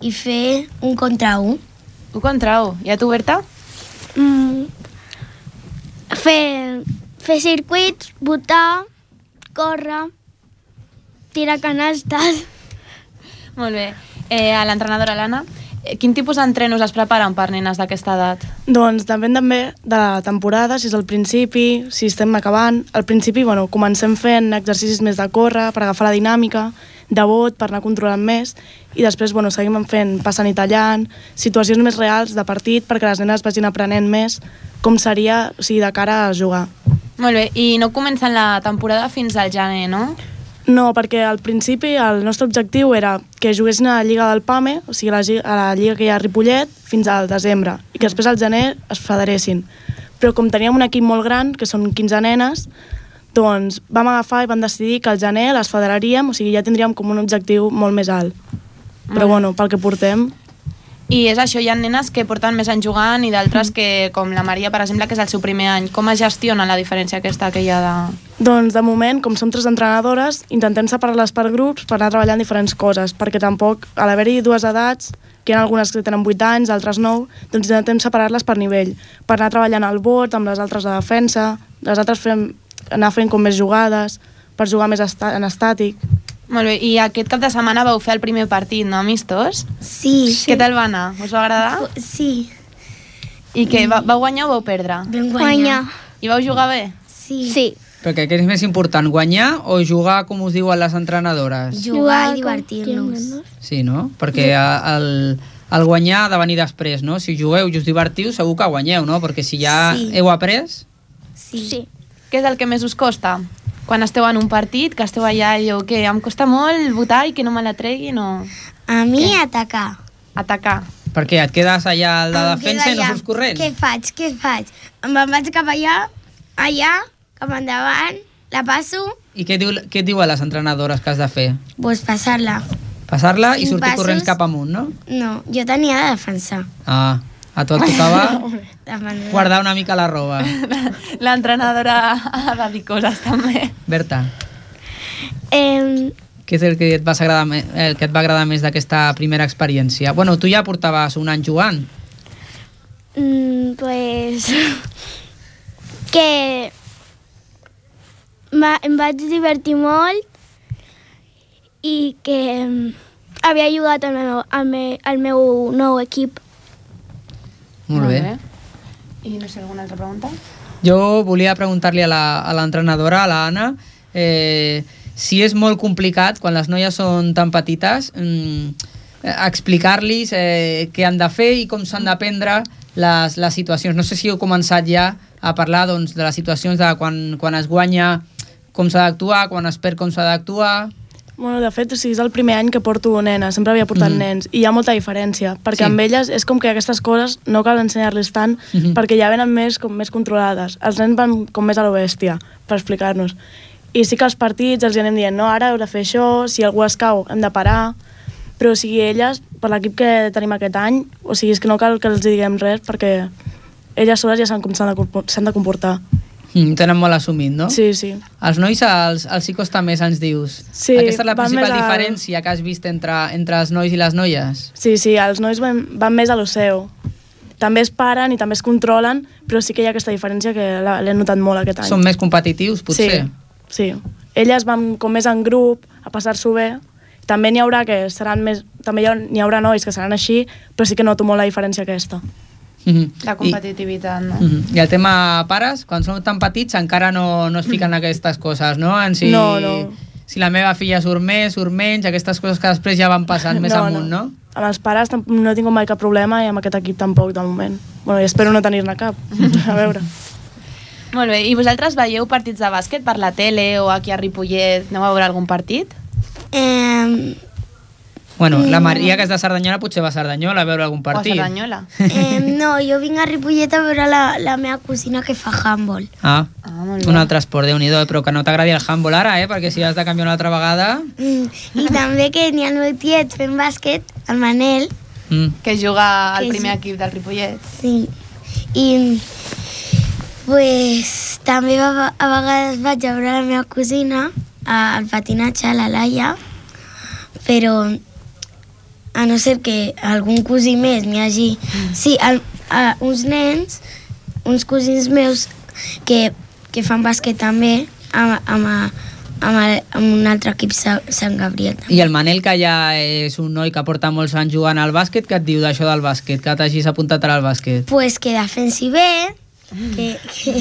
i fer un contra un. Un contra un. I a tu, Berta? Mm, fer, fer circuits, botar, córrer, tirar canastes. Molt bé. Eh, a l'entrenadora l'Anna, quin tipus d'entrenos es preparen per nenes d'aquesta edat? Doncs depèn també de la temporada, si és al principi, si estem acabant. Al principi, bueno, comencem fent exercicis més de córrer per agafar la dinàmica, de bot per anar controlant més, i després bueno, seguim fent passant i tallant, situacions més reals de partit perquè les nenes vagin aprenent més com seria o sigui, de cara a jugar. Molt bé, i no comencen la temporada fins al gener, no? No, perquè al principi el nostre objectiu era que juguessin a la Lliga del PAME, o sigui, a la, a la Lliga que hi ha a Ripollet, fins al desembre, i que després al gener es federessin. Però com teníem un equip molt gran, que són 15 nenes, doncs vam agafar i vam decidir que al gener les federaríem, o sigui, ja tindríem com un objectiu molt més alt. Però bueno, pel que portem, I és això, hi ha nenes que porten més anys jugant i d'altres que, com la Maria, per exemple, que és el seu primer any. Com es gestiona la diferència aquesta que hi ha de... Doncs de moment, com som tres entrenadores, intentem separar-les per grups per anar treballant diferents coses, perquè tampoc, a l'haver-hi dues edats, que hi ha algunes que tenen 8 anys, altres 9, doncs intentem separar-les per nivell, per anar treballant al bot, amb les altres de defensa, les altres fem, anar fent com més jugades, per jugar més en estàtic. Molt bé, i aquest cap de setmana vau fer el primer partit, no, amistós? Sí. Què tal va anar? Us va agradar? Sí. I què, va, vau guanyar o vau perdre? Vam guanyar. I vau jugar bé? Sí. Sí. Perquè què és més important, guanyar o jugar, com us diuen les entrenadores? Jugar i divertir-nos. Sí, no? Perquè el, el guanyar ha de venir després, no? Si jugueu i us divertiu, segur que guanyeu, no? Perquè si ja Sí. heu après... Sí. sí. Què és el que més us costa? Quan esteu en un partit, que esteu allà i diu que em costa molt votar i que no me la treguin o... A mi atacar. Atacar. Perquè et quedes allà a la Em defensa i no surts corrent. Què faig? Què faig? Em vaig cap allà, allà, cap endavant, la passo, I què, diu, què et diuen les entrenadores que has de fer? pues passar-la. Passar-la i sortir passos. corrents cap amunt, no? No, jo tenia de defensar. Ah, A tu et tocava guardar una mica la roba. L'entrenadora ha de dir coses també. Berta, Eh, què és el que et, vas agradar, el que et va agradar més d'aquesta primera experiència? Bueno, tu ja portaves un any jugant. mm, pues... que... Ma, em vaig divertir molt i que mm, havia jugat al meu, al meu, al meu nou equip. Molt, bé. I no sé, alguna altra pregunta? Jo volia preguntar-li a la- a l'entrenadora, a l'Anna, eh, si és molt complicat, quan les noies són tan petites, mm, explicar-los eh, què han de fer i com s'han de prendre les, les situacions. No sé si heu començat ja a parlar doncs, de les situacions de quan, quan es guanya com s'ha d'actuar, quan es perd com s'ha d'actuar... Bueno, de fet, sí, és el primer any que porto nena, sempre havia portat mm. nens, i hi ha molta diferència, perquè Sí. amb elles és com que aquestes coses no cal ensenyar-les tant, Mhm. perquè ja venen més, com més controlades. Els nens van com més a lo bèstia, per explicar-nos. I sí que als partits els anem dient, no, ara heu de fer això, si algú es cau hem de parar, però o sigui, elles, per l'equip que tenim aquest any, o sigui, és que no cal que els diguem res, perquè elles soles ja s'han de, de comportar. Mm, tenen molt assumit, no? Sí, sí. Els nois els, els hi costa més, ens dius. Sí, Aquesta és la principal més al- diferència que has vist entre, entre els nois i les noies. Sí, sí, els nois van, van més a lo seu. També es paren i també es controlen, però sí que hi ha aquesta diferència que l'he notat molt aquest any. Són més competitius, potser. Sí, sí. Elles van com més en grup, a passar-s'ho bé. També n'hi haurà que seran més... També n'hi haurà nois que seran així, però sí que noto molt la diferència aquesta. Mhm. La competitivitat, no? Mhm. I el tema pares, quan són tan petits encara no, no es fiquen aquestes coses, no? En si, No, no. si la meva filla surt més, surt menys, aquestes coses que després ja van passant més No, amunt, no? Amb els pares no he tingut mai cap problema i amb aquest equip tampoc, de moment. Bueno, i espero no tenir-ne cap. A veure. Molt bé, i vosaltres veieu partits de bàsquet per la tele o aquí a Ripollet? Aneu a veure algun partit? Eh, Bueno, la Mm. Maria, que és de Cerdanyola, potser va a Cerdanyola a veure algun partit. O a Cerdanyola? eh, no, jo vinc a Ripollet a veure la, la meva cosina que fa handball. Ah, ah molt un altre esport, déu nhi però que no t'agradi el handball ara, eh? Perquè si has de canviar una altra vegada... Mm. I també que n'hi ha el meu tiet fent bàsquet, el Manel, Mm. Que juga al primer sí. equip del Ripollet. sí. I pues, també va, a vegades vaig a veure la meva cosina a- al patinatge, a la Laia, però a no ser que algun cosí més n'hi hagi... Sí, el, a, uns nens, uns cosins meus que, que fan bàsquet també amb, amb, amb, el, amb un altre equip Sa- Sant Gabriel. I el Manel, que ja és un noi que porta molts anys jugant al bàsquet, què et diu d'això del bàsquet? Que t'hagis apuntat ara al bàsquet? Pues que defensi bé, que, que,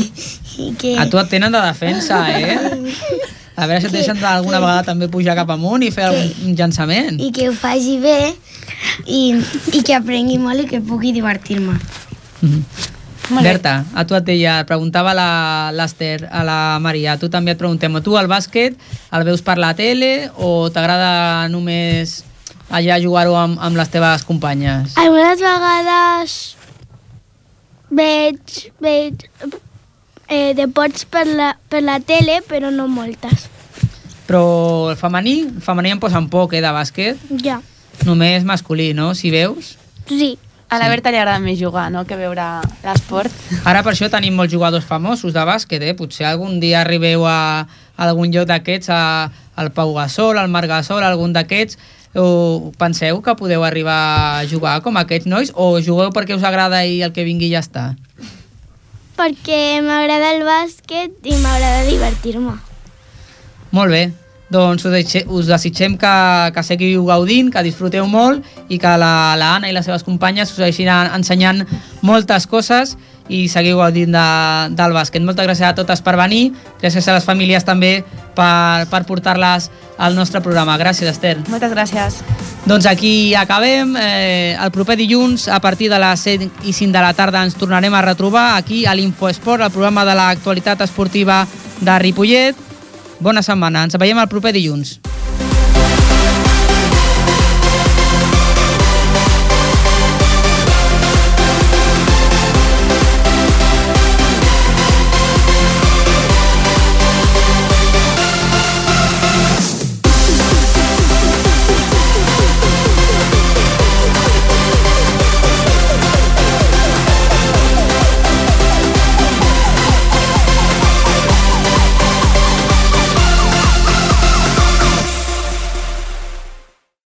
que... A tu et tenen de defensa, eh? A veure si et deixen alguna vegada també pujar cap amunt i fer algun llançament. i que ho faci bé i, i que aprengui molt i que pugui divertir-me. Molt bé. Berta, a tu et deia, et preguntava la- l'Ester a la Maria, a tu també et preguntem, tu el bàsquet el veus per la tele o t'agrada només allà jugar-ho amb, amb les teves companyes? Algunes vegades veig, veig eh, deports per la, per la tele, però no moltes. Però el femení, el femení em posen poc, eh, de bàsquet, Ja, només masculí, no? Si veus. sí. A la Berta li agrada més jugar, no?, que veure l'esport. Ara per això tenim molts jugadors famosos de bàsquet, eh? Potser algun dia arribeu a, a algun lloc d'aquests, a- al Pau Gasol, al Marc Gasol, algun d'aquests, o penseu que podeu arribar a jugar com aquests nois o jugueu perquè us agrada i el que vingui ja està? Perquè m'agrada el bàsquet i m'agrada divertir-me. Molt bé, doncs us, deixe, us desitgem que, que seguiu gaudint, que disfruteu molt i que la, la i les seves companyes us hagin ensenyant moltes coses i seguiu gaudint de, del bàsquet. Moltes gràcies a totes per venir, gràcies a les famílies també per, per portar-les al nostre programa. Gràcies, Esther. Moltes gràcies. Doncs aquí acabem. Eh, el proper dilluns, a partir de les 7 i 5 de la tarda, ens tornarem a retrobar aquí a l'Infoesport, el programa de l'actualitat esportiva de Ripollet. Bona setmana. Ens veiem el proper dilluns.